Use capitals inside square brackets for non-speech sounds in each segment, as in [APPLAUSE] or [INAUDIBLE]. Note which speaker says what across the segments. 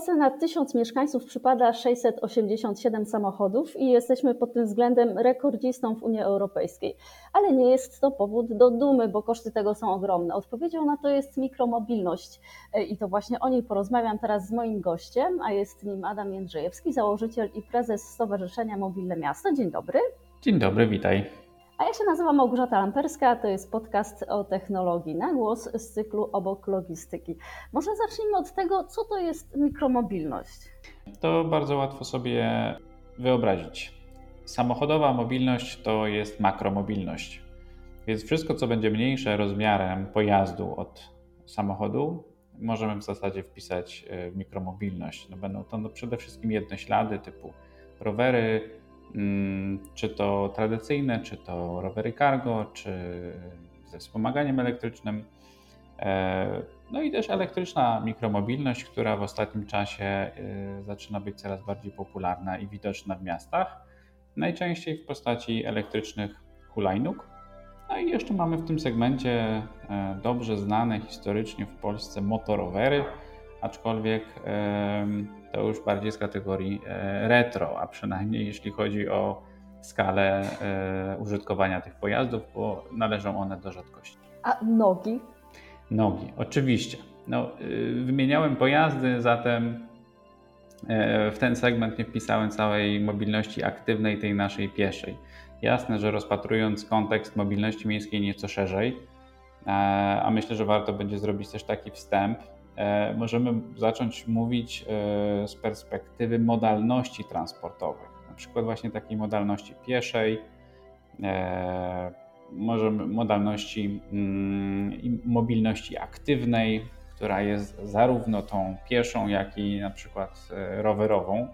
Speaker 1: Polsce na 1000 mieszkańców przypada 687 samochodów i jesteśmy pod tym względem rekordzistą w Unii Europejskiej. Ale nie jest to powód do dumy, bo koszty tego są ogromne. Odpowiedzią na to jest mikromobilność i to właśnie o niej porozmawiam teraz z moim gościem, a jest nim Adam Jędrzejewski, założyciel i prezes Stowarzyszenia Mobilne Miasto. Dzień dobry.
Speaker 2: Dzień dobry, witaj.
Speaker 1: A ja się nazywam Małgorzata Lamperska, to jest podcast o technologii na głos z cyklu Obok Logistyki. Może zacznijmy od tego, co to jest mikromobilność.
Speaker 2: To bardzo łatwo sobie wyobrazić. Samochodowa mobilność to jest makromobilność. Więc wszystko, co będzie mniejsze rozmiarem pojazdu od samochodu, możemy w zasadzie wpisać w mikromobilność. No będą to no przede wszystkim jednoślady typu rowery, czy to tradycyjne, czy to rowery cargo, czy ze wspomaganiem elektrycznym. E, no i też elektryczna mikromobilność, która w ostatnim czasie e, zaczyna być coraz bardziej popularna i widoczna w miastach, najczęściej w postaci elektrycznych hulajnóg. No i jeszcze mamy w tym segmencie e, dobrze znane historycznie w Polsce motorowery, aczkolwiek to już bardziej z kategorii e, retro, a przynajmniej jeśli chodzi o skalę e, użytkowania tych pojazdów, bo należą one do rzadkości.
Speaker 1: A nogi?
Speaker 2: Nogi, oczywiście. No, y, wymieniałem pojazdy, zatem e, w ten segment nie wpisałem całej mobilności aktywnej, tej naszej pieszej. Jasne, że rozpatrując kontekst mobilności miejskiej nieco szerzej, a myślę, że warto będzie zrobić też taki wstęp, możemy zacząć mówić e, z perspektywy modalności transportowych, na przykład właśnie takiej modalności pieszej, e, możemy modalności mm, mobilności aktywnej, która jest zarówno tą pieszą, jak i na przykład rowerową.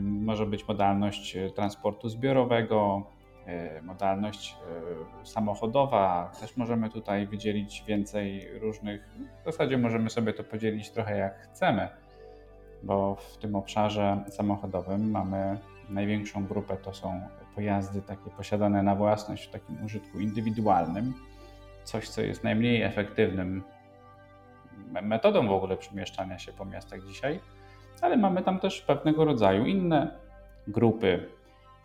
Speaker 2: Może być modalność transportu zbiorowego, E, modalność e, samochodowa. Też możemy tutaj wydzielić więcej różnych. W zasadzie możemy sobie to podzielić trochę jak chcemy, bo w tym obszarze samochodowym mamy największą grupę to są pojazdy takie posiadane na własność w takim użytku indywidualnym. Coś, co jest najmniej efektywnym metodą w ogóle przemieszczania się po miastach dzisiaj, ale mamy tam też pewnego rodzaju inne grupy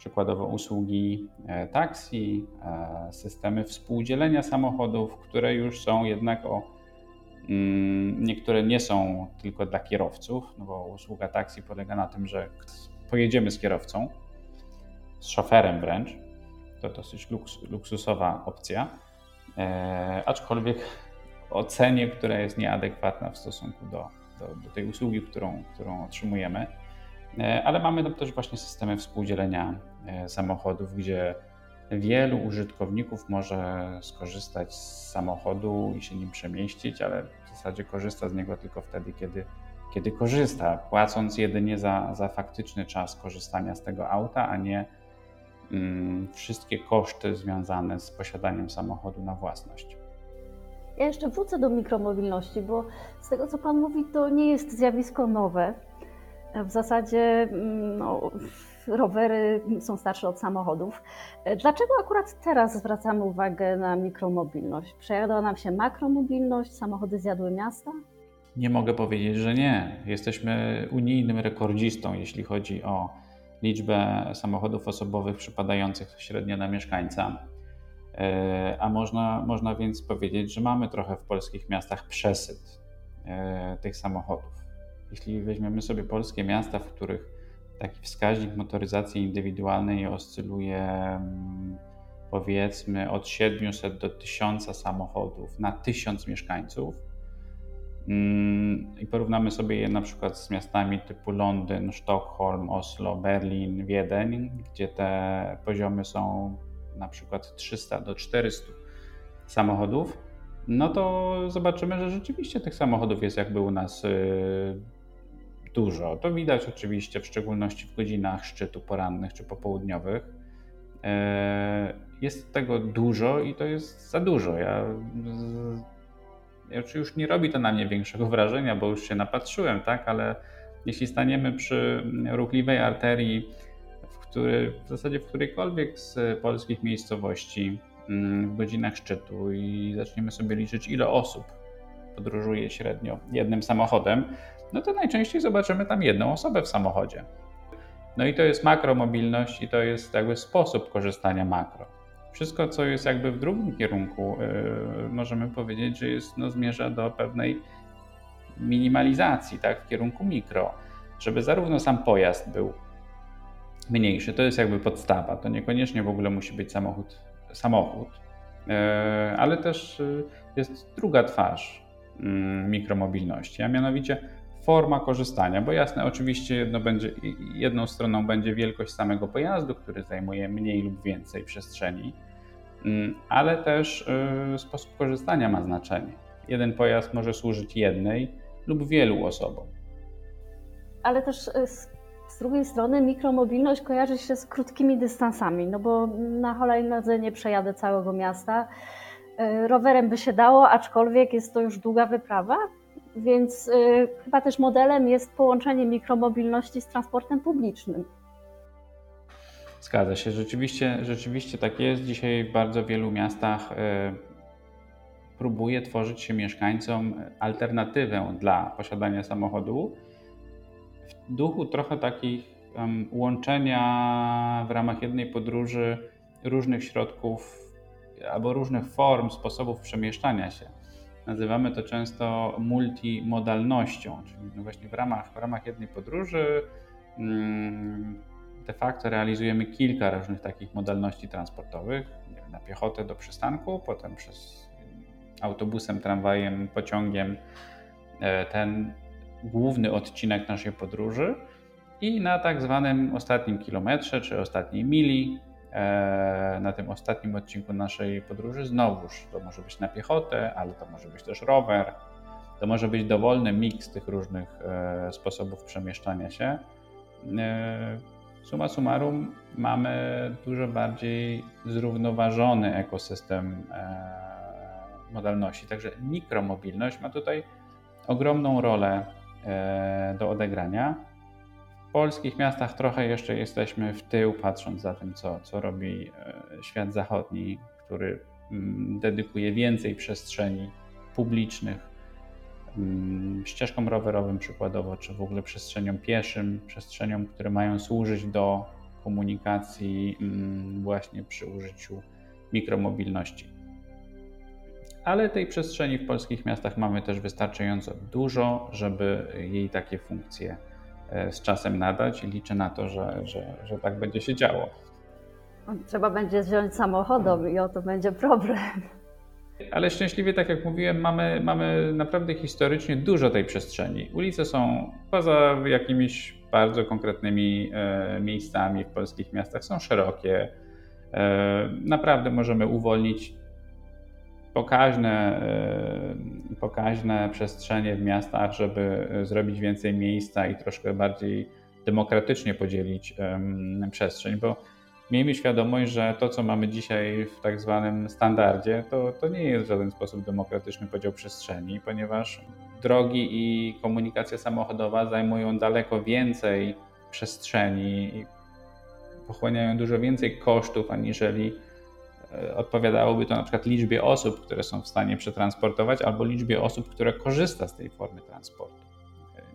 Speaker 2: przykładowo usługi e, taksi, e, systemy współdzielenia samochodów, które już są jednak o mm, niektóre nie są tylko dla kierowców, no bo usługa taksi polega na tym, że pojedziemy z kierowcą, z szoferem wręcz. To dosyć luks, luksusowa opcja, e, aczkolwiek o cenie, która jest nieadekwatna w stosunku do, do, do tej usługi, którą, którą otrzymujemy. E, ale mamy tam też właśnie systemy współdzielenia samochodów, gdzie wielu użytkowników może skorzystać z samochodu i się nim przemieścić, ale w zasadzie korzysta z niego tylko wtedy, kiedy, kiedy korzysta, płacąc jedynie za, za faktyczny czas korzystania z tego auta, a nie mm, wszystkie koszty związane z posiadaniem samochodu na własność.
Speaker 1: Ja jeszcze wrócę do mikromobilności, bo z tego co Pan mówi, to nie jest zjawisko nowe. W zasadzie mm, no, rowery są starsze od samochodów. Dlaczego akurat teraz zwracamy uwagę na mikromobilność? Przejadła nam się makromobilność, samochody zjadły miasta?
Speaker 2: Nie mogę powiedzieć, że nie. Jesteśmy unijnym rekordzistą, jeśli chodzi o liczbę samochodów osobowych przypadających średnio na mieszkańca. E, a można, można więc powiedzieć, że mamy trochę w polskich miastach przesyt e, tych samochodów. Jeśli weźmiemy sobie polskie miasta, w których taki wskaźnik motoryzacji indywidualnej oscyluje mm, powiedzmy od 700 do 1000 samochodów na 1000 mieszkańców. Mm, i porównamy sobie je na przykład z miastami typu Londyn, Sztokholm, Oslo, Berlin, Wiedeń, gdzie te poziomy są na przykład 300 do 400 samochodów, no to zobaczymy, że rzeczywiście tych samochodów jest jakby u nas y, dużo. To widać oczywiście w szczególności w godzinach szczytu porannych czy popołudniowych. E, jest tego dużo i to jest za dużo. Ja, ja już nie robi to na mnie większego wrażenia, bo już się napatrzyłem, tak, ale jeśli staniemy przy ruchliwej arterii, w, który, w zasadzie w którejkolwiek z polskich miejscowości mm, w godzinach szczytu i zaczniemy sobie liczyć, ile osób podróżuje średnio jednym samochodem, no to najczęściej zobaczymy tam jedną osobę w samochodzie. No i to jest makromobilność i to jest jakby sposób korzystania makro. Wszystko, co jest jakby w drugim kierunku, yy, możemy powiedzieć, że jest, no, zmierza do pewnej minimalizacji, tak, w kierunku mikro, żeby zarówno sam pojazd był mniejszy, to jest jakby podstawa, to niekoniecznie w ogóle musi być samochód, samochód yy, ale też yy, jest druga twarz mm, mikromobilności, a mianowicie forma korzystania, bo jasne, oczywiście jedno będzie, jedną stroną będzie wielkość samego pojazdu, który zajmuje mniej lub więcej przestrzeni, mm, ale też y, sposób korzystania ma znaczenie. Jeden pojazd może służyć jednej lub wielu osobom.
Speaker 1: Ale też y, z, drugiej strony mikromobilność kojarzy się z krótkimi dystansami, no bo na hulajnodze nie przejadę całego miasta. Y, rowerem by się dało, aczkolwiek jest to już długa wyprawa, więc y, chyba też modelem jest połączenie mikromobilności z transportem publicznym.
Speaker 2: Zgadza się, rzeczywiście, rzeczywiście tak jest. Dzisiaj w bardzo wielu miastach y, próbuje tworzyć się mieszkańcom alternatywę dla posiadania samochodu w duchu trochę takich łączenia w ramach jednej podróży różnych środków albo różnych form, sposobów przemieszczania się. Nazywamy to często multimodalnością, czyli no właśnie w ramach, w ramach jednej podróży mm, de facto realizujemy kilka różnych takich modalności transportowych. Na piechotę do przystanku, potem przez autobusem, tramwajem, pociągiem e, ten główny odcinek naszej podróży i na tak zwanym ostatnim kilometrze czy ostatniej mili na tym ostatnim odcinku naszej podróży. Znowuż to może być na piechotę, ale to może być też rower. To może być dowolny miks tych różnych e, sposobów przemieszczania się. E, summa summarum mamy dużo bardziej zrównoważony ekosystem modalności. Także mikromobilność ma tutaj ogromną rolę do odegrania polskich miastach trochę jeszcze jesteśmy w tył, patrząc za tym, co, co robi e, świat zachodni, który mm, dedykuje więcej przestrzeni publicznych mm, ścieżkom rowerowym przykładowo, czy w ogóle przestrzeniom pieszym, przestrzeniom, które mają służyć do komunikacji mm, właśnie przy użyciu mikromobilności. Ale tej przestrzeni w polskich miastach mamy też wystarczająco dużo, żeby jej takie funkcje z czasem nadać i liczę na to, że, że, że tak będzie się działo.
Speaker 1: Trzeba będzie wziąć samochodem i oto będzie problem.
Speaker 2: Ale szczęśliwie, tak jak mówiłem, mamy, mamy naprawdę historycznie dużo tej przestrzeni. Ulice są poza jakimiś bardzo konkretnymi e, miejscami w polskich miastach, są szerokie. E, naprawdę możemy uwolnić pokaźne, e, pokaźne przestrzenie w miastach, żeby zrobić więcej miejsca i troszkę bardziej demokratycznie podzielić przestrzeń, bo miejmy świadomość, że to, co mamy dzisiaj w tak zwanym standardzie, to, to nie jest w żaden sposób demokratyczny podział przestrzeni, ponieważ drogi i komunikacja samochodowa zajmują daleko więcej przestrzeni i pochłaniają dużo więcej kosztów, aniżeli odpowiadałoby to na przykład liczbie osób, które są w stanie przetransportować, albo liczbie osób, które korzysta z tej formy transportu.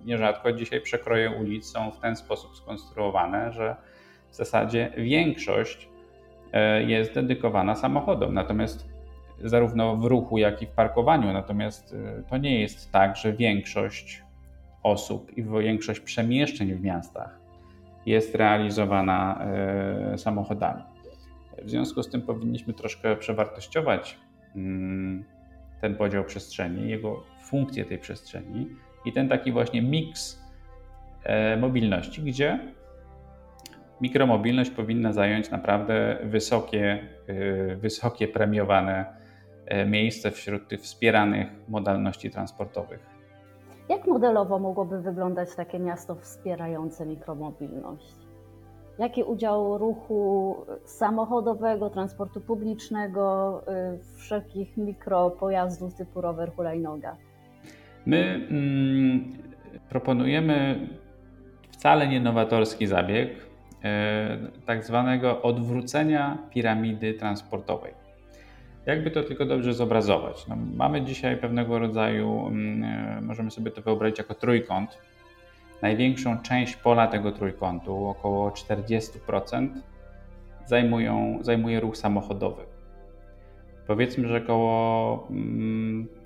Speaker 2: Nierzadko dzisiaj przekroje ulic są w ten sposób skonstruowane, że w zasadzie większość e, jest dedykowana samochodom, natomiast zarówno w ruchu, jak i w parkowaniu. Natomiast e, to nie jest tak, że większość osób i większość przemieszczeń w miastach jest realizowana samochodami. W związku z tym powinniśmy troszkę przewartościować mm, ten podział przestrzeni, jego funkcję tej przestrzeni i ten taki właśnie miks e, mobilności, gdzie mikromobilność powinna zająć naprawdę wysokie, e, wysokie premiowane e, miejsce wśród tych wspieranych modalności transportowych.
Speaker 1: Jak modelowo mogłoby wyglądać takie miasto wspierające mikromobilność? Jaki udział ruchu samochodowego, transportu publicznego, y, wszelkich mikropojazdów typu rower, hulajnoga?
Speaker 2: My mm, proponujemy wcale nie nowatorski zabieg, e, tak zwanego odwrócenia piramidy transportowej. Jakby to tylko dobrze zobrazować? No, mamy dzisiaj pewnego rodzaju, mm, możemy sobie to wyobrazić jako trójkąt. Największą część pola tego trójkątu, około 40%, zajmują, zajmuje ruch samochodowy. Powiedzmy, że około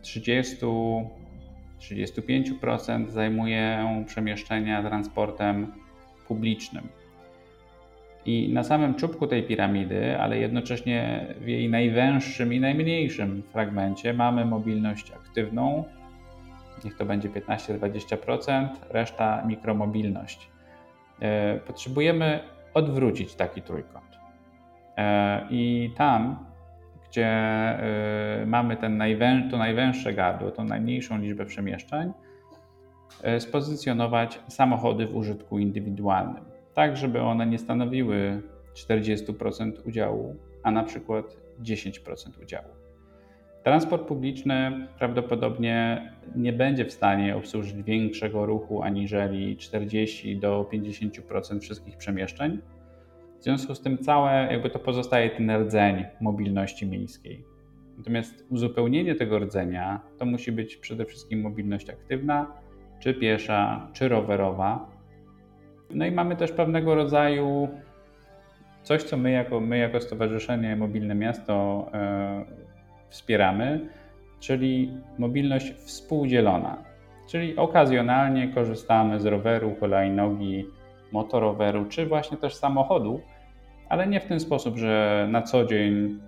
Speaker 2: 30-35% mm, zajmują przemieszczenia transportem publicznym. I na samym czubku tej piramidy, ale jednocześnie w jej najwęższym i najmniejszym fragmencie mamy mobilność aktywną, niech to będzie 15-20%, reszta mikromobilność. E, potrzebujemy odwrócić taki trójkąt. E, I tam, gdzie e, mamy ten najwę, to najwęższe gardło, tą najmniejszą liczbę przemieszczeń, spozycjonować samochody w użytku indywidualnym tak żeby one nie stanowiły 40% udziału, a na przykład 10% udziału. Transport publiczny prawdopodobnie nie będzie w stanie obsłużyć większego ruchu aniżeli 40 do 50% wszystkich przemieszczeń. W związku z tym całe jakby to pozostaje ten rdzeń mobilności miejskiej. Natomiast uzupełnienie tego rdzenia to musi być przede wszystkim mobilność aktywna, czy piesza, czy rowerowa, no i mamy też pewnego rodzaju coś, co my jako, my jako Stowarzyszenie Mobilne Miasto e, wspieramy, czyli mobilność współdzielona. Czyli okazjonalnie korzystamy z roweru, hulajnogi, motoroweru, czy właśnie też samochodu, ale nie w ten sposób, że na co dzień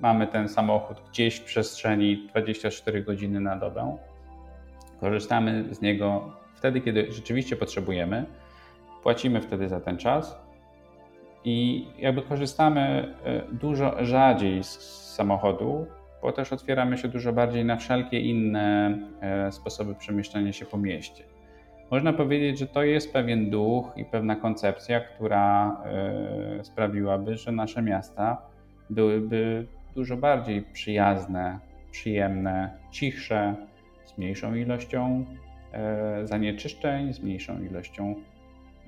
Speaker 2: mamy ten samochód gdzieś w przestrzeni 24 godziny na dobę. Korzystamy z niego wtedy, kiedy rzeczywiście potrzebujemy płacimy wtedy za ten czas i jakby korzystamy e, dużo rzadziej z samochodu, bo też otwieramy się dużo bardziej na wszelkie inne e, sposoby przemieszczania się po mieście. Można powiedzieć, że to jest pewien duch i pewna koncepcja, która e, sprawiłaby, że nasze miasta byłyby dużo bardziej przyjazne, przyjemne, cichsze, z mniejszą ilością zanieczyszczeń, z mniejszą ilością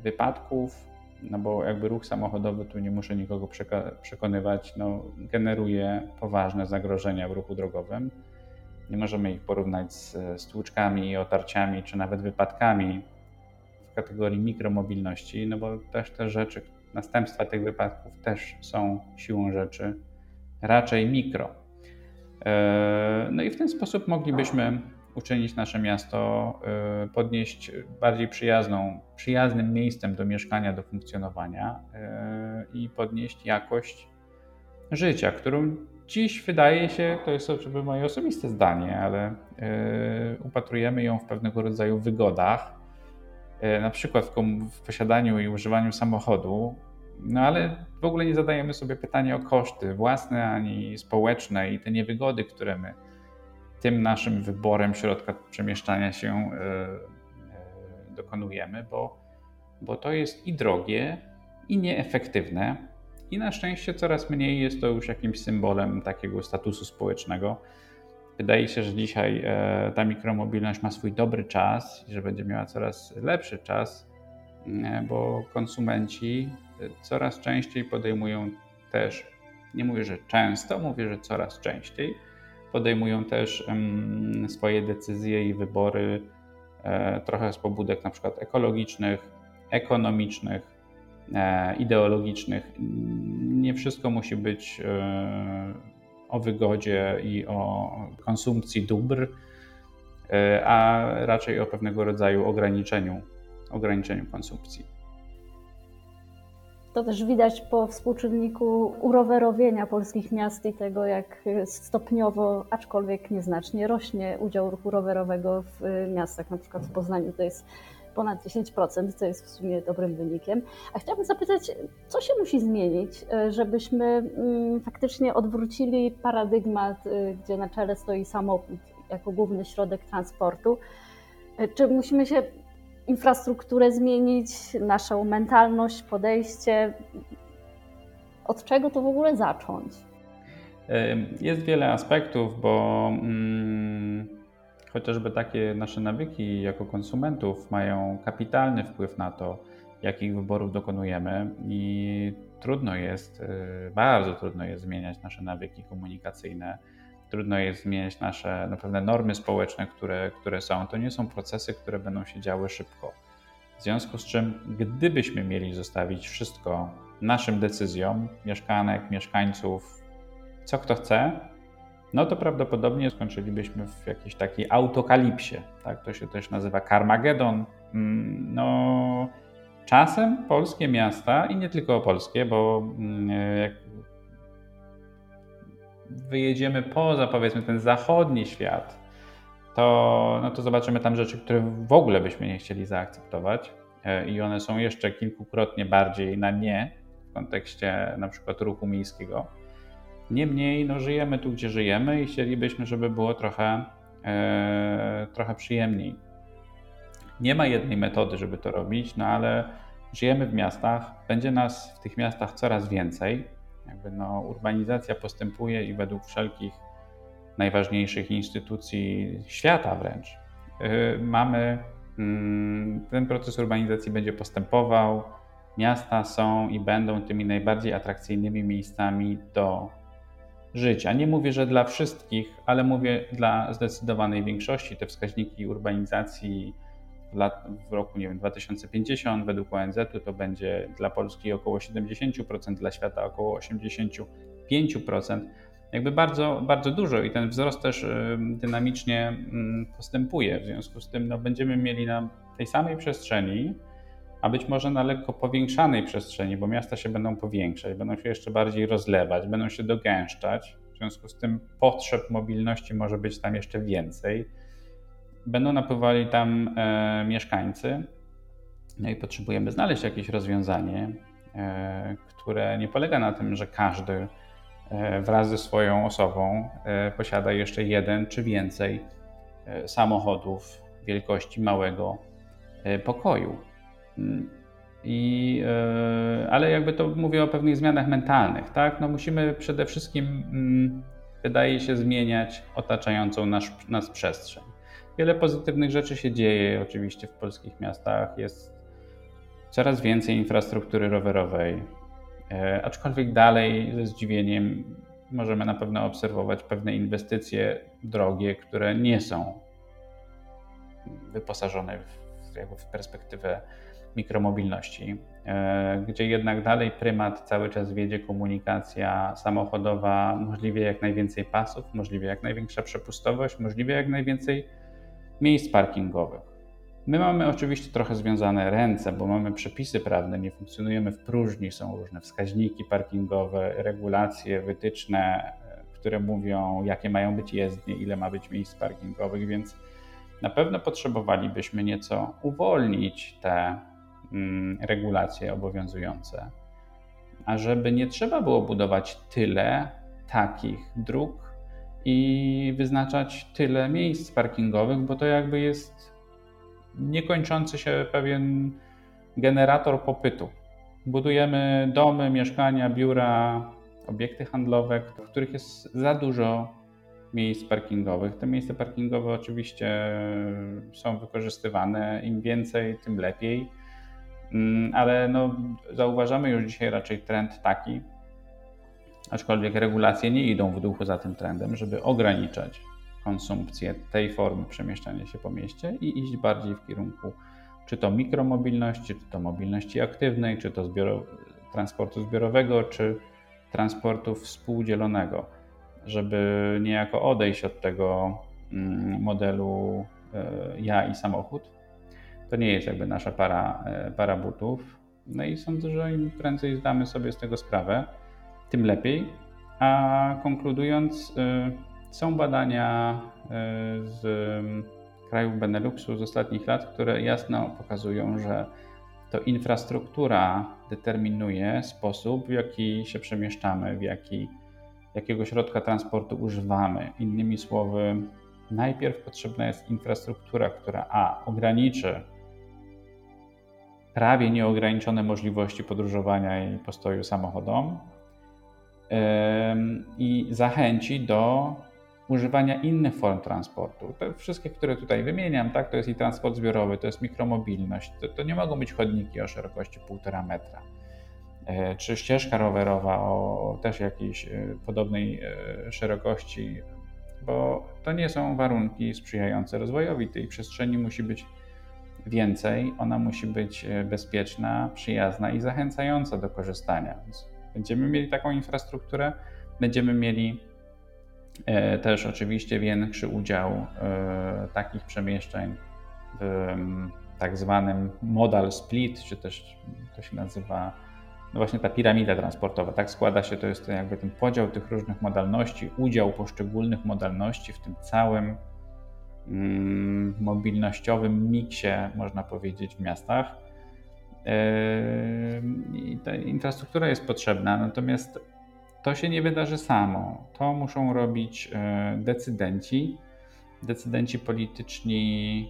Speaker 2: wypadków, no bo jakby ruch samochodowy, tu nie muszę nikogo przekonywać, no, generuje poważne zagrożenia w ruchu drogowym. Nie możemy ich porównać z stłuczkami i otarciami, czy nawet wypadkami w kategorii mikromobilności, no bo też te rzeczy, następstwa tych wypadków też są siłą rzeczy raczej mikro. E, no i w ten sposób moglibyśmy uczynić nasze miasto, y, podnieść bardziej przyjazną, przyjaznym miejscem do mieszkania, do funkcjonowania y, i podnieść jakość życia, którą dziś wydaje się, to jest oczywiście moje osobiste zdanie, ale y, upatrujemy ją w pewnego rodzaju wygodach, na przykład w, w posiadaniu i używaniu samochodu, no ale w ogóle nie zadajemy sobie pytania o koszty własne ani społeczne i te niewygody, które my tym naszym wyborem środka przemieszczania się e, e, dokonujemy, bo, bo to jest i drogie, i nieefektywne. I na szczęście coraz mniej jest to już jakimś symbolem takiego statusu społecznego. Wydaje się, że dzisiaj e, ta mikromobilność ma swój dobry czas i że będzie miała coraz lepszy czas, bo konsumenci coraz częściej podejmują też, nie mówię, że często, mówię, że coraz częściej podejmują też swoje decyzje i wybory e, trochę z pobudek na przykład ekologicznych, ekonomicznych, e, ideologicznych. Nie wszystko musi być e, o wygodzie i o konsumpcji dóbr, a raczej o pewnego rodzaju ograniczeniu, ograniczeniu konsumpcji.
Speaker 1: To też widać po współczynniku urowerowienia polskich miast i tego, jak stopniowo, aczkolwiek nieznacznie, rośnie udział ruchu rowerowego w miastach. Na przykład w Poznaniu to jest ponad 10%, co jest w sumie dobrym wynikiem. A chciałabym zapytać, co się musi zmienić, żebyśmy mm, faktycznie odwrócili paradygmat, y, gdzie na czele stoi samochód jako główny środek transportu? Czy musimy się infrastrukturę zmienić, naszą mentalność, podejście. Od czego to w ogóle zacząć?
Speaker 2: Jest wiele aspektów, bo mm, chociażby takie nasze nawyki jako konsumentów mają kapitalny wpływ na to, jakich wyborów dokonujemy. I trudno jest, bardzo trudno jest zmieniać nasze nawyki komunikacyjne, trudno jest zmieniać nasze no, pewne normy społeczne, które, które są. To nie są procesy, które będą się działy szybko. W związku z czym, gdybyśmy mieli zostawić wszystko naszym decyzjom, mieszkanek, mieszkańców, co kto chce, no to prawdopodobnie skończylibyśmy w jakiejś takiej autokalipsie. Tak? To się też nazywa Karmagedon. Mm, no, czasem polskie miasta i nie tylko polskie, bo mm, jak wyjedziemy poza powiedzmy ten zachodni świat, to, no to zobaczymy tam rzeczy, które w ogóle byśmy nie chcieli zaakceptować e, i one są jeszcze kilkukrotnie bardziej na nie w kontekście na przykład ruchu miejskiego. Niemniej no, żyjemy tu, gdzie żyjemy i chcielibyśmy, żeby było trochę, e, trochę przyjemniej. Nie ma jednej metody, żeby to robić, no ale żyjemy w miastach, będzie nas w tych miastach coraz więcej. Jakby no, urbanizacja postępuje i według wszelkich najważniejszych instytucji świata wręcz y, mamy mm, ten proces urbanizacji będzie postępował. Miasta są i będą tymi najbardziej atrakcyjnymi miejscami do życia. Nie mówię, że dla wszystkich, ale mówię dla zdecydowanej większości. Te wskaźniki urbanizacji lat, w roku nie wiem, 2050 według ONZ-u to będzie dla Polski około 70%, dla świata około 85%. Jakby bardzo, bardzo dużo i ten wzrost też dynamicznie mm, postępuje. W związku z tym no, będziemy mieli na tej samej przestrzeni, a być może na lekko powiększanej przestrzeni, bo miasta się będą powiększać, będą się jeszcze bardziej rozlewać, będą się dogęszczać. W związku z tym potrzeb mobilności może być tam jeszcze więcej będą napływali tam e, mieszkańcy. No i potrzebujemy znaleźć jakieś rozwiązanie, e, które nie polega na tym, że każdy e, wraz ze swoją osobą e, posiada jeszcze jeden czy więcej e, samochodów wielkości małego e, pokoju. Mm, I, ale jakby to mówię o pewnych zmianach mentalnych, tak? No musimy przede wszystkim, mm, wydaje się, zmieniać otaczającą nas, nas przestrzeń. Wiele pozytywnych rzeczy się dzieje oczywiście w polskich miastach. Jest coraz więcej infrastruktury rowerowej, e, aczkolwiek dalej ze zdziwieniem możemy na pewno obserwować pewne inwestycje drogie, które nie są wyposażone w, jakby w perspektywę mikromobilności, e, gdzie jednak dalej prymat cały czas wiedzie komunikacja samochodowa, możliwie jak najwięcej pasów, możliwie jak największa przepustowość, możliwie jak najwięcej miejsc parkingowych. My mamy oczywiście trochę związane ręce, bo mamy przepisy prawne, nie funkcjonujemy w próżni, są różne wskaźniki parkingowe, regulacje, wytyczne, które mówią, jakie mają być jezdnie, ile ma być miejsc parkingowych, więc na pewno potrzebowalibyśmy nieco uwolnić te mm, regulacje obowiązujące, a żeby nie trzeba było budować tyle takich dróg, i wyznaczać tyle miejsc parkingowych, bo to jakby jest niekończący się pewien generator popytu. Budujemy domy, mieszkania, biura, obiekty handlowe, w których jest za dużo miejsc parkingowych. Te miejsca parkingowe oczywiście są wykorzystywane, im więcej, tym lepiej, mm, ale no, zauważamy już dzisiaj raczej trend taki, aczkolwiek regulacje nie idą w duchu za tym trendem, żeby ograniczać konsumpcję tej formy przemieszczania się po mieście i iść bardziej w kierunku czy to mikromobilności, czy to mobilności aktywnej, czy to zbioro, transportu zbiorowego, czy transportu współdzielonego, żeby niejako odejść od tego mm, modelu e, ja i samochód. To nie jest jakby nasza para, e, para butów. No i sądzę, że im prędzej zdamy sobie z tego sprawę, tym lepiej. A konkludując, y, są badania y, z krajów Beneluxu z ostatnich lat, które jasno pokazują, że to infrastruktura determinuje sposób, w jaki się przemieszczamy, w jaki, jakiego środka transportu używamy. Innymi słowy, najpierw potrzebna jest infrastruktura, która a ograniczy prawie nieograniczone możliwości podróżowania i postoju samochodom, i zachęci do używania innych form transportu. Te wszystkie, które tutaj wymieniam, tak, to jest i transport zbiorowy, to jest mikromobilność, to, to nie mogą być chodniki o szerokości 1,5 metra. czy ścieżka rowerowa o też jakiejś podobnej szerokości, bo to nie są warunki sprzyjające rozwojowi. Tej przestrzeni musi być więcej, ona musi być bezpieczna, przyjazna i zachęcająca do korzystania. Więc będziemy mieli taką infrastrukturę, będziemy mieli E, też oczywiście większy udział e, takich przemieszczeń w tak zwanym modal split, czy też to się nazywa no właśnie ta piramida transportowa. Tak składa się, to jest jakby ten podział tych różnych modalności, udział poszczególnych modalności w tym całym mobilnościowym miksie, można powiedzieć, w miastach. I ta infrastruktura jest potrzebna, natomiast to się nie wydarzy samo. To muszą robić e, decydenci, decydenci polityczni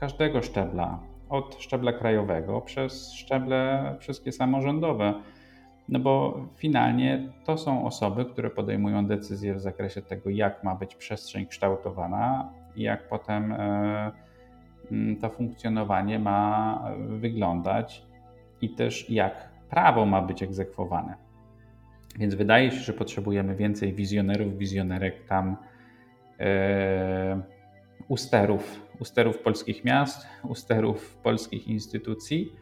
Speaker 2: każdego szczebla, od szczebla krajowego przez szczeble wszystkie samorządowe. No bo finalnie to są osoby, które podejmują decyzje w zakresie tego, jak ma być przestrzeń kształtowana jak potem e, to funkcjonowanie ma wyglądać i też jak prawo ma być egzekwowane. Więc wydaje się, że potrzebujemy więcej wizjonerów, wizjonerek tam, e, usterów, usterów polskich miast, usterów polskich instytucji.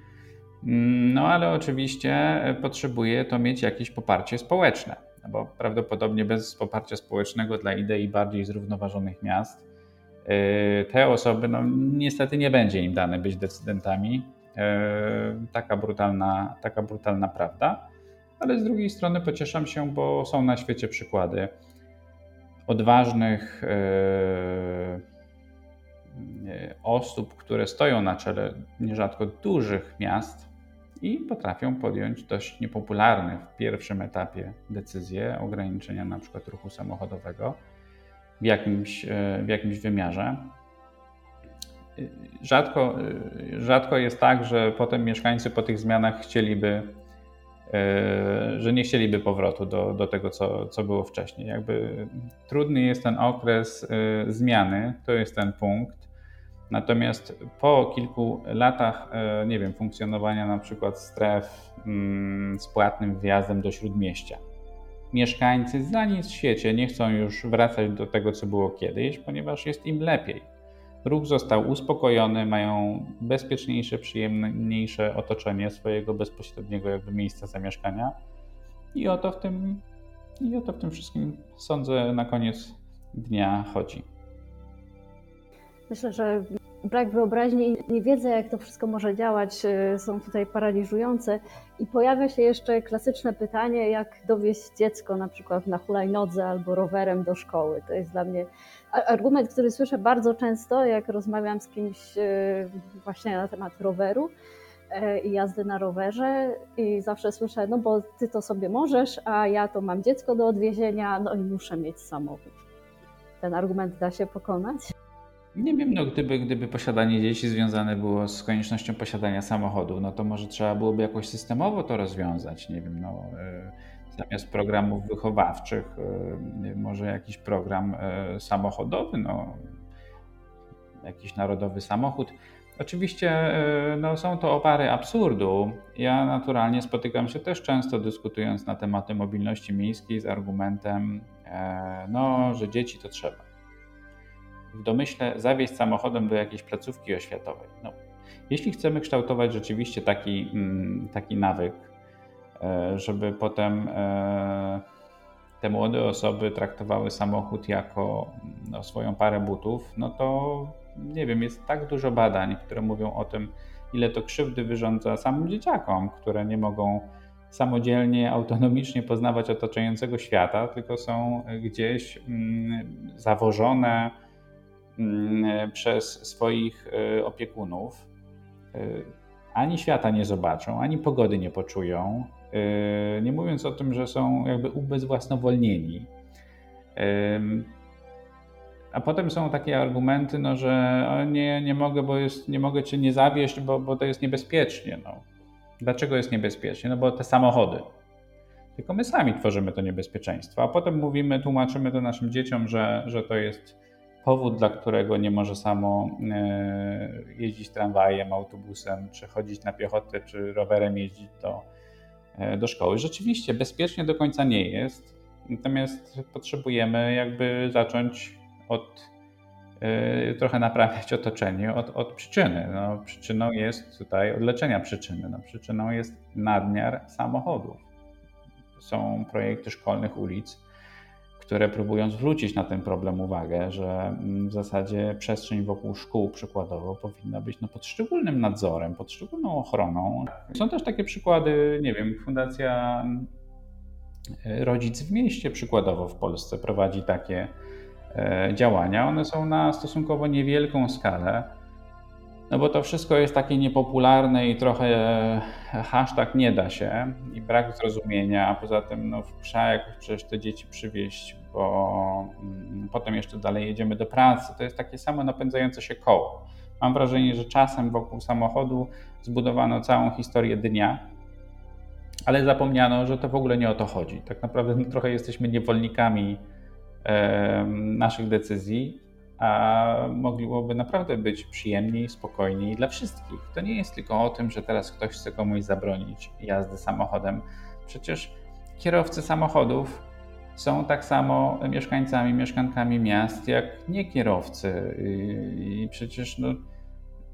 Speaker 2: No ale oczywiście potrzebuje to mieć jakieś poparcie społeczne, no bo prawdopodobnie bez poparcia społecznego dla idei bardziej zrównoważonych miast e, te osoby, no niestety nie będzie im dane być decydentami. E, taka brutalna, taka brutalna prawda ale z drugiej strony pocieszam się, bo są na świecie przykłady odważnych e, osób, które stoją na czele nierzadko dużych miast i potrafią podjąć dość niepopularne w pierwszym etapie decyzje ograniczenia na przykład ruchu samochodowego w jakimś, e, w jakimś wymiarze. Rzadko, e, rzadko jest tak, że potem mieszkańcy po tych zmianach chcieliby E, że nie chcieliby powrotu do, do tego, co, co było wcześniej. Jakby trudny jest ten okres e, zmiany, to jest ten punkt. Natomiast po kilku latach, e, nie wiem, funkcjonowania na przykład stref mm, z płatnym wjazdem do śródmieścia, mieszkańcy za nic w świecie nie chcą już wracać do tego, co było kiedyś, ponieważ jest im lepiej. Ruch został uspokojony, mają bezpieczniejsze, przyjemniejsze otoczenie swojego bezpośredniego jakby miejsca zamieszkania. I o to w tym, i o to w tym wszystkim sądzę na koniec dnia chodzi.
Speaker 1: Myślę, że brak wyobraźni i niewiedza, jak to wszystko może działać, y, są tutaj paraliżujące. I pojawia się jeszcze klasyczne pytanie, jak dowieść dziecko na przykład na hulajnodze albo rowerem do szkoły. To jest dla mnie argument, który słyszę bardzo często, jak rozmawiam z kimś y, właśnie na temat roweru y, i jazdy na rowerze i zawsze słyszę, no bo ty to sobie możesz, a ja to mam dziecko do odwiezienia, no i muszę mieć samochód. Ten argument da się pokonać?
Speaker 2: Nie wiem, no gdyby, gdyby posiadanie dzieci związane było z koniecznością posiadania samochodu, no to może trzeba byłoby jakoś systemowo to rozwiązać. Nie wiem, no, y, zamiast programów wychowawczych, y, może jakiś program y, samochodowy, no, jakiś narodowy samochód. Oczywiście no, są to opary absurdu. Ja naturalnie spotykam się też często dyskutując na tematy mobilności miejskiej z argumentem, e, no, że dzieci to trzeba w domyśle zawieźć samochodem do jakiejś placówki oświatowej. No, jeśli chcemy kształtować rzeczywiście taki, mm, taki nawyk, e, żeby potem e, te młode osoby traktowały samochód jako no, swoją parę butów, no to nie wiem, jest tak dużo badań, które mówią o tym, ile to krzywdy wyrządza samym dzieciakom, które nie mogą samodzielnie, autonomicznie poznawać otaczającego świata, tylko są gdzieś mm, zawożone, przez swoich e, opiekunów e, ani świata nie zobaczą, ani pogody nie poczują, e, nie mówiąc o tym, że są jakby ubezwłasnowolnieni. A potem są takie argumenty, no, że nie, nie mogę, bo jest, nie mogę cię nie zawieść, bo, bo to jest niebezpiecznie. No. Dlaczego jest niebezpiecznie? No bo te samochody. Tylko my sami tworzymy to niebezpieczeństwo, a potem mówimy, tłumaczymy to naszym dzieciom, że, że to jest powód, dla którego nie może samo e, jeździć tramwajem, autobusem, czy chodzić na piechotę, czy rowerem jeździć, to, do szkoły. Rzeczywiście bezpiecznie do końca nie jest, natomiast potrzebujemy jakby zacząć od trochę naprawiać [LAUGHS] otoczenie od, od przyczyny. No, przyczyną jest tutaj od leczenia przyczyny. No, przyczyną jest nadmiar samochodów. Są projekty szkolnych ulic, które próbują zwrócić na ten problem uwagę, że mm, w zasadzie przestrzeń wokół szkół przykładowo powinna być no, pod szczególnym nadzorem, pod szczególną ochroną. Są też takie przykłady, nie wiem, Fundacja mm, Rodzic w Mieście przykładowo w Polsce prowadzi takie e, działania. One są na stosunkowo niewielką skalę no bo to wszystko jest takie niepopularne i trochę e, hashtag nie da się i brak zrozumienia, a poza tym no, trzeba jakoś przecież te dzieci przywieźć, bo mm, potem jeszcze dalej jedziemy do pracy. To jest takie samo napędzające się koło. Mam wrażenie, że czasem wokół samochodu zbudowano całą historię dnia, ale zapomniano, że to w ogóle nie o to chodzi. Tak naprawdę no, trochę jesteśmy niewolnikami e, naszych decyzji a mogłoby naprawdę być przyjemniej, spokojniej dla wszystkich. To nie jest tylko o tym, że teraz ktoś chce komuś zabronić jazdy samochodem. Przecież kierowcy samochodów są tak samo mieszkańcami, mieszkankami miast, jak nie kierowcy. I przecież no,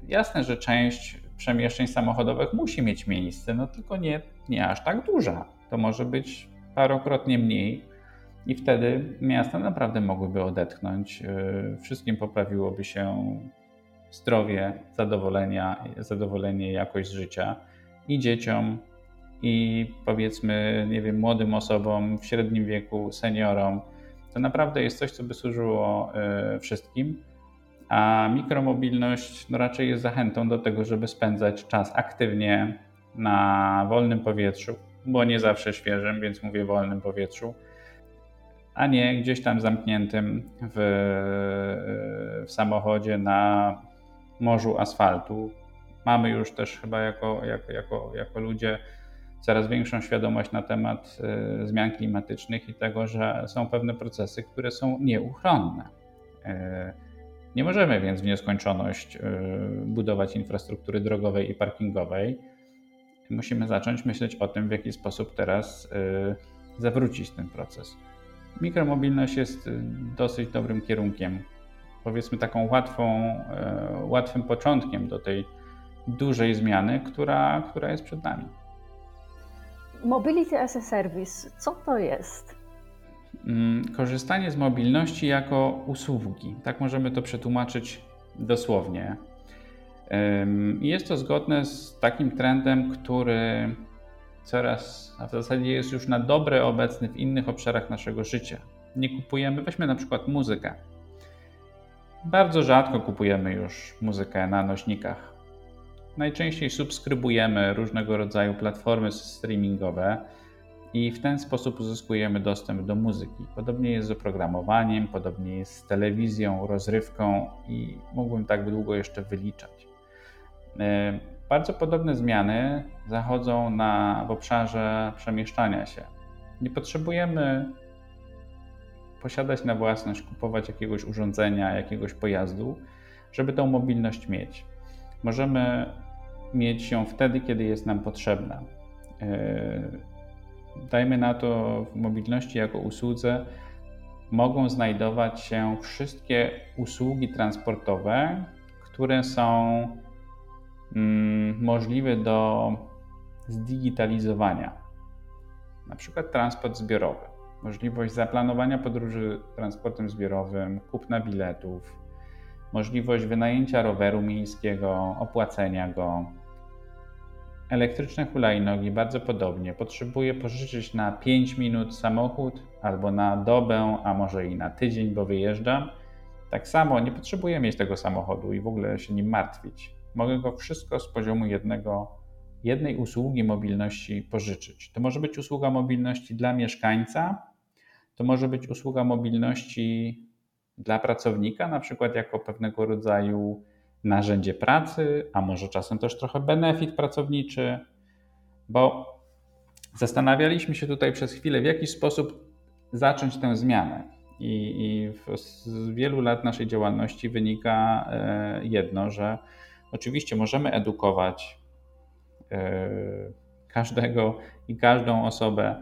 Speaker 2: jasne, że część przemieszczeń samochodowych musi mieć miejsce, no tylko nie, nie aż tak duża. To może być parokrotnie mniej i wtedy miasta naprawdę mogłyby odetchnąć. Y, wszystkim poprawiłoby się zdrowie, zadowolenia, zadowolenie, jakość życia i dzieciom, i powiedzmy, nie wiem, młodym osobom w średnim wieku, seniorom. To naprawdę jest coś, co by służyło y, wszystkim. A mikromobilność no raczej jest zachętą do tego, żeby spędzać czas aktywnie na wolnym powietrzu, bo nie zawsze świeżym, więc mówię wolnym powietrzu a nie gdzieś tam zamkniętym w, w samochodzie na morzu asfaltu. Mamy już też chyba jako, jako, jako, jako ludzie coraz większą świadomość na temat y, zmian klimatycznych i tego, że są pewne procesy, które są nieuchronne. Y, nie możemy więc w nieskończoność y, budować infrastruktury drogowej i parkingowej. Musimy zacząć myśleć o tym, w jaki sposób teraz zawrócić ten proces. Mikromobilność jest y, dosyć dobrym kierunkiem. Powiedzmy taką łatwą, e, łatwym początkiem do tej dużej zmiany, która, która jest przed nami.
Speaker 1: Mobility as a Service, co to jest?
Speaker 2: Mm, korzystanie z mobilności jako usługi. Tak możemy to przetłumaczyć dosłownie. Jest to zgodne z takim trendem, który coraz, a w zasadzie jest już na dobre obecny w innych obszarach naszego życia. Nie kupujemy, weźmy na przykład muzykę. Bardzo rzadko kupujemy już muzykę na nośnikach. Najczęściej subskrybujemy różnego rodzaju platformy streamingowe i w ten sposób uzyskujemy dostęp do muzyki. Podobnie jest z oprogramowaniem, podobnie jest z telewizją, rozrywką i mógłbym tak długo jeszcze wyliczać. Bardzo podobne zmiany zachodzą na, w obszarze przemieszczania się. Nie potrzebujemy posiadać na własność, kupować jakiegoś urządzenia, jakiegoś pojazdu, żeby tą mobilność mieć. Możemy mieć ją wtedy, kiedy jest nam potrzebna. E, dajmy na to, w mobilności jako usłudze mogą znajdować się wszystkie usługi transportowe, które są możliwy do zdigitalizowania. Na przykład transport zbiorowy, możliwość zaplanowania podróży transportem zbiorowym, kupna biletów, możliwość wynajęcia roweru miejskiego, opłacenia go. Elektryczne hulajnogi bardzo podobnie. Potrzebuję pożyczyć na 5 minut samochód albo na dobę, a może i na tydzień, bo wyjeżdżam. Tak samo nie potrzebuję mieć tego samochodu i w ogóle się nim martwić mogę go wszystko z poziomu jednego, jednej usługi mobilności pożyczyć. To może być usługa mobilności dla mieszkańca, to może być usługa mobilności dla pracownika, na przykład jako pewnego rodzaju narzędzie pracy, a może czasem też trochę benefit pracowniczy, bo zastanawialiśmy się tutaj przez chwilę, w jaki sposób zacząć tę zmianę. I, i z wielu lat naszej działalności wynika e, jedno, że Oczywiście możemy edukować e, każdego i każdą osobę,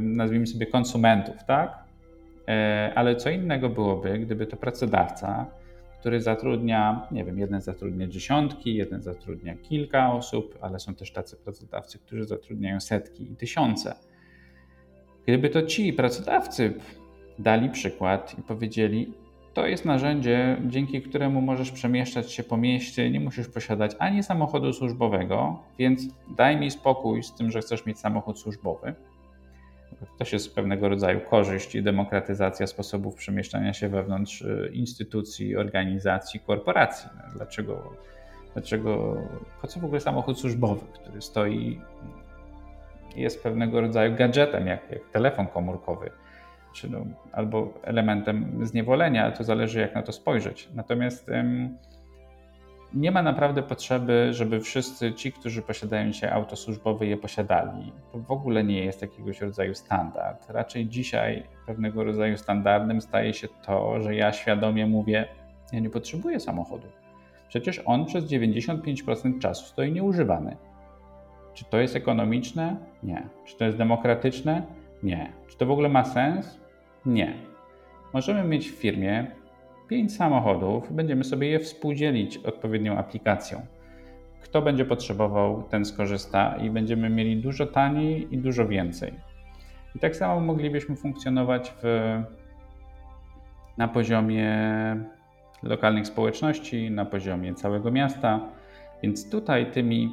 Speaker 2: nazwijmy sobie konsumentów, tak? Ale co innego byłoby, gdyby to pracodawca, który zatrudnia, nie wiem, jeden zatrudnia dziesiątki, jeden zatrudnia kilka osób, ale są też tacy pracodawcy, którzy zatrudniają setki i tysiące. Gdyby to ci pracodawcy dali przykład i powiedzieli: To jest narzędzie, dzięki któremu możesz przemieszczać się po mieście, nie musisz posiadać ani samochodu służbowego, więc daj mi spokój z tym, że chcesz mieć samochód służbowy. To jest pewnego rodzaju korzyść i demokratyzacja sposobów przemieszczania się wewnątrz y, instytucji, organizacji, korporacji. No, dlaczego, dlaczego po co w ogóle samochód służbowy, który stoi, jest pewnego rodzaju gadżetem, jak, jak telefon komórkowy, czy no, albo elementem zniewolenia, to zależy jak na to spojrzeć. Natomiast nie ma naprawdę potrzeby, żeby wszyscy ci, którzy posiadają dzisiaj auto służbowe, je posiadali. To w ogóle nie jest jakiegoś rodzaju standard. Raczej dzisiaj pewnego rodzaju standardem staje się to, że ja świadomie mówię, ja nie potrzebuję samochodu. Przecież on przez 95% czasu stoi nieużywany. Czy to jest ekonomiczne? Nie. Czy to jest demokratyczne? Nie. Czy to w ogóle ma sens? Nie. Możemy mieć w firmie pięć samochodów, będziemy sobie je współdzielić odpowiednią aplikacją. Kto będzie potrzebował, ten skorzysta i będziemy mieli dużo taniej i dużo więcej. I tak samo moglibyśmy funkcjonować w, na poziomie lokalnych społeczności, na poziomie całego miasta. Więc tutaj tymi,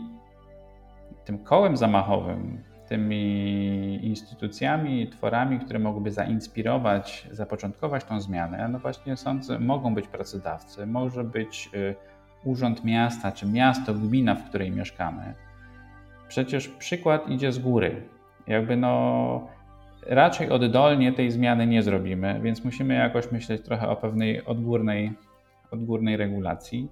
Speaker 2: tym kołem zamachowym, tymi instytucjami, tworami, które mogłyby zainspirować, zapoczątkować tą zmianę, no właśnie sądzę, mogą być pracodawcy, może być y, urząd miasta, czy miasto, gmina, w której mieszkamy. Przecież przykład idzie z góry. Jakby no raczej oddolnie tej zmiany nie zrobimy, więc musimy jakoś myśleć trochę o pewnej odgórnej, odgórnej regulacji.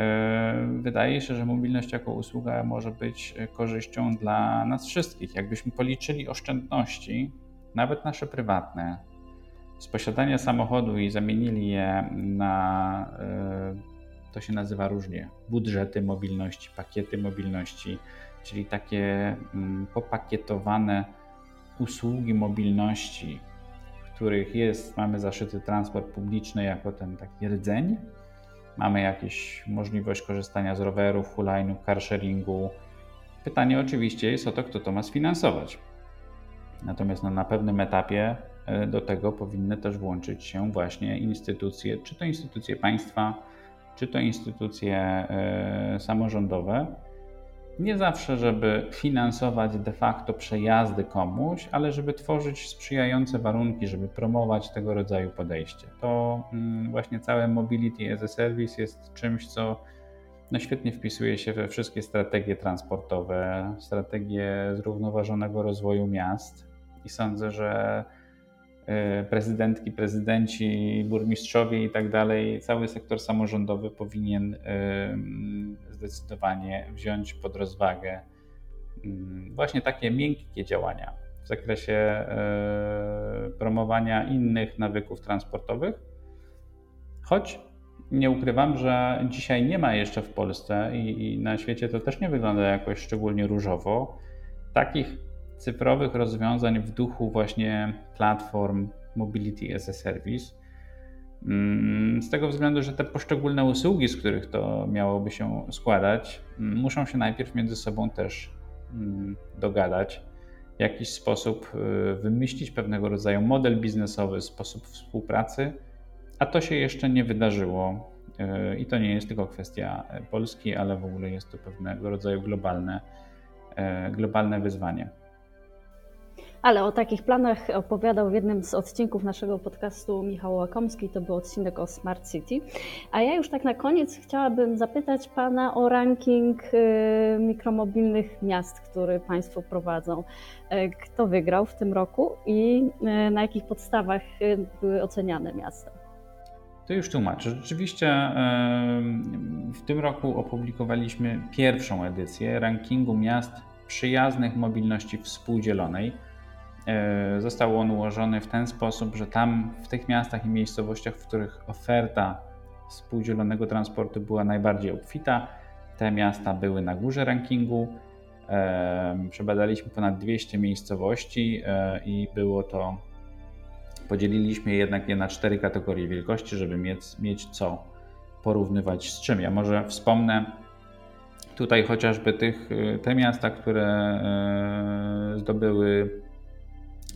Speaker 2: E, wydaje się, że mobilność jako usługa może być korzyścią dla nas wszystkich. Jakbyśmy policzyli oszczędności, nawet nasze prywatne, z posiadania samochodu i zamienili je na, e, to się nazywa różnie, budżety mobilności, pakiety mobilności, czyli takie mm, popakietowane usługi mobilności, w których jest, mamy zaszyty transport publiczny jako ten taki rdzeń, Mamy jakieś możliwość korzystania z rowerów, hulajnów, carsharingu. Pytanie oczywiście jest o to, kto to ma sfinansować. Natomiast no, na pewnym etapie e, do tego powinny też włączyć się właśnie instytucje, czy to instytucje państwa, czy to instytucje e, samorządowe, nie zawsze, żeby finansować de facto przejazdy komuś, ale żeby tworzyć sprzyjające warunki, żeby promować tego rodzaju podejście. To mm, właśnie całe Mobility as a Service jest czymś, co no świetnie wpisuje się we wszystkie strategie transportowe, strategie zrównoważonego rozwoju miast i sądzę, że prezydentki, prezydenci, burmistrzowie i tak dalej, cały sektor samorządowy powinien zdecydowanie wziąć pod rozwagę mm, właśnie takie miękkie działania w zakresie e, promowania innych nawyków transportowych. Choć nie ukrywam, że dzisiaj nie ma jeszcze w Polsce i, na świecie to też nie wygląda jakoś szczególnie różowo takich cyfrowych rozwiązań w duchu właśnie platform Mobility as a Service Mm, z tego względu, że te poszczególne usługi, z których to miałoby się składać, mm, muszą się najpierw między sobą też mm, dogadać, w jakiś sposób y, wymyślić pewnego rodzaju model biznesowy, sposób współpracy, a to się jeszcze nie wydarzyło. Y, I to nie jest tylko kwestia Polski, ale w ogóle jest to pewnego rodzaju globalne, y, globalne wyzwanie.
Speaker 1: Ale o takich planach opowiadał w jednym z odcinków naszego podcastu Michał Łakomski, to był odcinek o Smart City. A ja już tak na koniec chciałabym zapytać Pana o ranking y, mikromobilnych miast, który Państwo prowadzą. Y, kto wygrał w tym roku i y, na jakich podstawach były oceniane miasta?
Speaker 2: To już tłumaczę. Rzeczywiście w tym roku opublikowaliśmy pierwszą edycję rankingu miast przyjaznych mobilności współdzielonej został on ułożony w ten sposób, że tam w tych miastach i miejscowościach, w których oferta współdzielonego transportu była najbardziej obfita, te miasta były na górze rankingu, Przebadaliśmy ponad 200 miejscowości i było to, podzieliliśmy jednak je na cztery kategorie wielkości, żeby mieć, mieć co porównywać z czym. Ja może wspomnę tutaj chociażby tych, te miasta, które zdobyły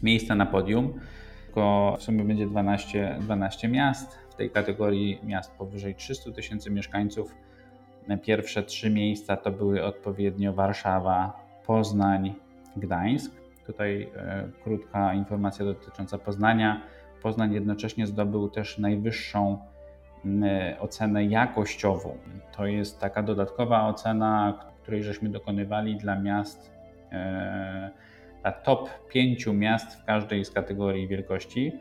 Speaker 2: miejsca na podium. Tylko w sumie będzie 12, 12 miast w tej kategorii miast powyżej 300 tysięcy mieszkańców. Pierwsze trzy miejsca to były odpowiednio Warszawa, Poznań, Gdańsk. Tutaj e, krótka informacja dotycząca Poznania. Poznań jednocześnie zdobył też najwyższą e, ocenę jakościową. To jest taka dodatkowa ocena, której żeśmy dokonywali dla miast, e, top 5 miast w każdej z kategorii wielkości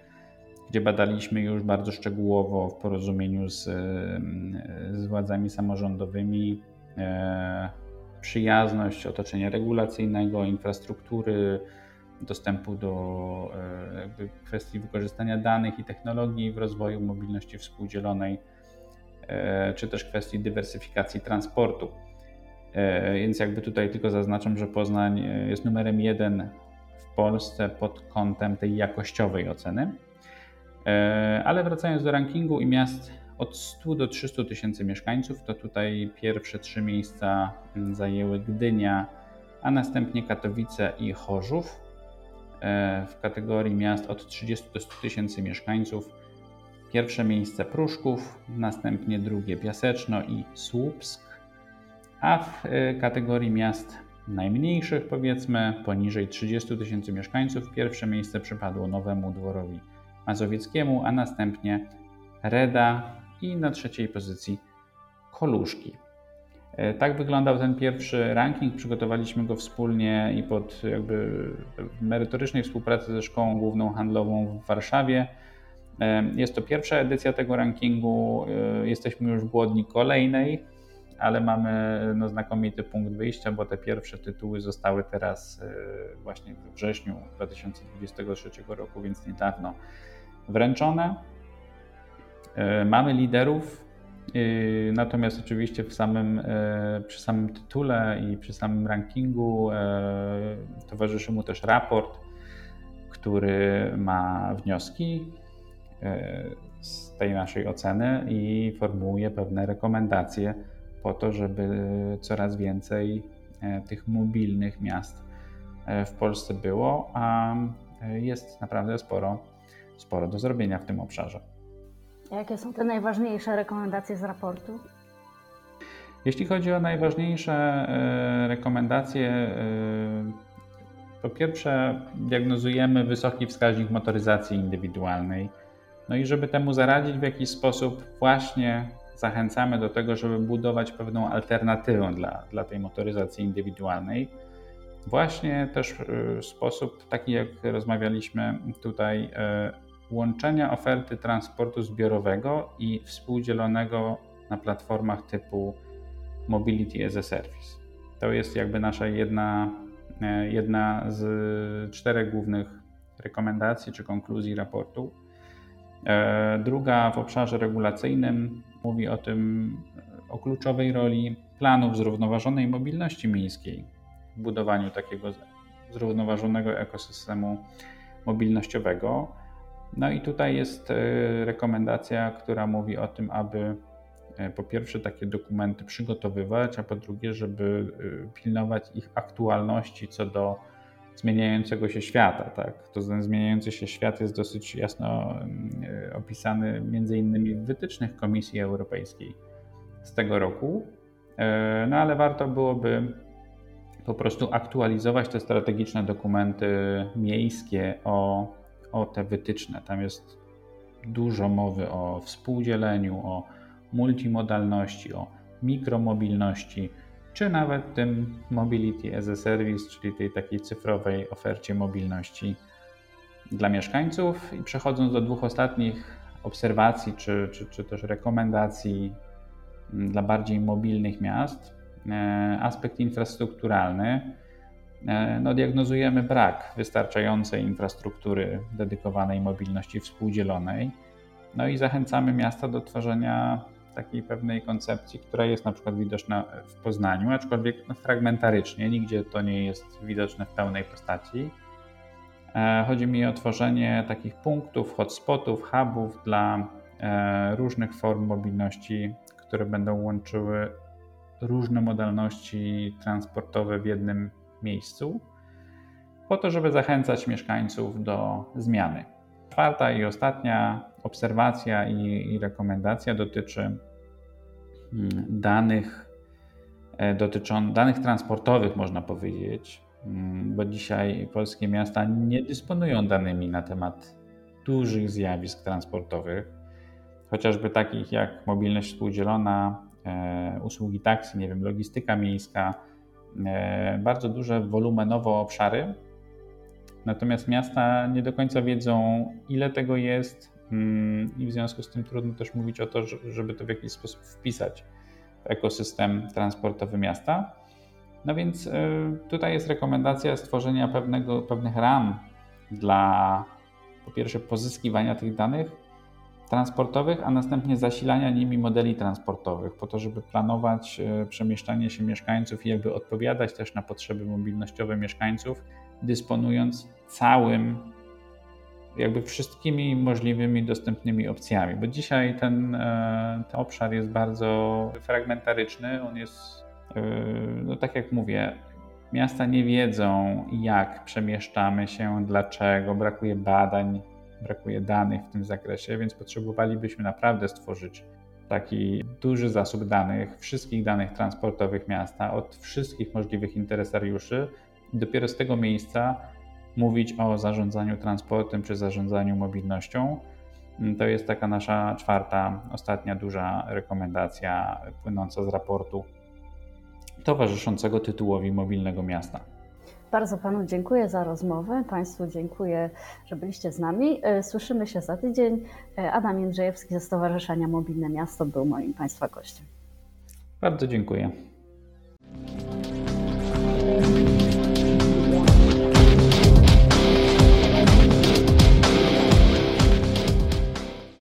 Speaker 2: gdzie badaliśmy już bardzo szczegółowo w porozumieniu z, z władzami samorządowymi e, przyjazność otoczenia regulacyjnego, infrastruktury, dostępu do e, kwestii wykorzystania danych i technologii w rozwoju mobilności współdzielonej, e, czy też kwestii dywersyfikacji transportu. Więc jakby tutaj tylko zaznaczam, że Poznań jest numerem jeden w Polsce pod kątem tej jakościowej oceny. E, ale wracając do rankingu i miast od 100 do 300 tysięcy mieszkańców, to tutaj pierwsze trzy miejsca zajęły Gdynia, a następnie Katowice i Chorzów. E, w kategorii miast od 30 do 100 tysięcy mieszkańców pierwsze miejsce Pruszków, następnie drugie Piaseczno i Słupsk, a w e, kategorii miast najmniejszych, powiedzmy poniżej 30 tysięcy mieszkańców, pierwsze miejsce przypadło Nowemu Dworowi Mazowieckiemu, a następnie Reda i na trzeciej pozycji Koluszki. E, tak wyglądał ten pierwszy ranking. Przygotowaliśmy go wspólnie i pod jakby merytorycznej współpracy ze Szkołą Główną Handlową w Warszawie. E, jest to pierwsza edycja tego rankingu. Jesteśmy już głodni kolejnej, ale mamy no, znakomity punkt wyjścia, bo te pierwsze tytuły zostały teraz właśnie we wrześniu 2023 roku, więc niedawno wręczone. E, mamy liderów, e, natomiast oczywiście w samym, e, przy samym tytule i przy samym rankingu towarzyszy mu też raport, który ma wnioski z tej naszej oceny i formułuje pewne rekomendacje po to, żeby coraz więcej tych mobilnych miast w Polsce było, a jest naprawdę sporo sporo do zrobienia w tym obszarze.
Speaker 1: Jakie są te najważniejsze rekomendacje z raportu?
Speaker 2: Jeśli chodzi o najważniejsze e, rekomendacje, e, po pierwsze diagnozujemy wysoki wskaźnik motoryzacji indywidualnej. No i żeby temu zaradzić w jakiś sposób, właśnie zachęcamy do tego, żeby budować pewną alternatywę dla, dla tej motoryzacji indywidualnej. Właśnie też w sposób taki, jak rozmawialiśmy tutaj, łączenia oferty transportu zbiorowego i współdzielonego na platformach typu Mobility as a Service. To jest jakby nasza jedna, e, jedna z czterech głównych rekomendacji czy konkluzji raportu. Druga w obszarze regulacyjnym mówi o tym, o kluczowej roli planów zrównoważonej mobilności miejskiej w budowaniu takiego zrównoważonego ekosystemu mobilnościowego. No i tutaj jest e, rekomendacja, która mówi o tym, aby e, po pierwsze takie dokumenty przygotowywać, a po drugie, żeby e, pilnować ich aktualności co do zmieniającego się świata. Tak? To ten zmieniający się świat jest dosyć jasno opisany między innymi w wytycznych Komisji Europejskiej z tego roku. No ale warto byłoby po prostu aktualizować te strategiczne dokumenty miejskie o o te wytyczne. Tam jest dużo mowy o współdzieleniu, o multimodalności, o mikromobilności, czy nawet tym mobility as a service, czyli tej takiej cyfrowej ofercie mobilności dla mieszkańców. I przechodząc do dwóch ostatnich obserwacji, czy, czy, czy też rekomendacji mm, dla bardziej mobilnych miast, e, aspekt infrastrukturalny E, no, diagnozujemy brak wystarczającej infrastruktury dedykowanej mobilności współdzielonej. No i zachęcamy miasta do tworzenia takiej pewnej koncepcji, która jest na przykład widoczna w Poznaniu, aczkolwiek fragmentarycznie, nigdzie to nie jest widoczne w pełnej postaci. E, chodzi mi o tworzenie takich punktów, hotspotów, hubów dla e, różnych form mobilności, które będą łączyły różne modalności transportowe w jednym miejscu, po to, żeby zachęcać mieszkańców do zmiany. Czwarta i ostatnia obserwacja i, i rekomendacja dotyczy mm, danych, e, dotyczą danych transportowych, można powiedzieć, mm, bo dzisiaj polskie miasta nie dysponują danymi na temat dużych zjawisk transportowych, chociażby takich jak mobilność współdzielona, e, usługi taksy, nie wiem, logistyka miejska, e, bardzo duże wolumenowo obszary, Natomiast miasta nie do końca wiedzą, ile tego jest, i w związku z tym trudno też mówić o to, żeby to w jakiś sposób wpisać w ekosystem transportowy miasta. No więc e, tutaj jest rekomendacja stworzenia pewnego, pewnych ram dla po pierwsze pozyskiwania tych danych transportowych, a następnie zasilania nimi modeli transportowych, po to, żeby planować e, przemieszczanie się mieszkańców i jakby odpowiadać też na potrzeby mobilnościowe mieszkańców dysponując całym, jakby wszystkimi możliwymi dostępnymi opcjami, bo dzisiaj ten, e, ten obszar jest bardzo fragmentaryczny, on jest, e, no tak jak mówię, miasta nie wiedzą, jak przemieszczamy się, dlaczego, brakuje badań, brakuje danych w tym zakresie, więc potrzebowalibyśmy naprawdę stworzyć taki duży zasób danych, wszystkich danych transportowych miasta, od wszystkich możliwych interesariuszy, dopiero z tego miejsca mówić o zarządzaniu transportem czy zarządzaniu mobilnością. To jest taka nasza czwarta, ostatnia duża rekomendacja płynąca z raportu towarzyszącego tytułowi Mobilnego Miasta.
Speaker 1: Bardzo Panu dziękuję za rozmowę. Państwu dziękuję, że byliście z nami. E, słyszymy się za tydzień. E, Adam Jędrzejewski ze Stowarzyszenia Mobilne Miasto był moim Państwa gościem.
Speaker 2: Bardzo dziękuję.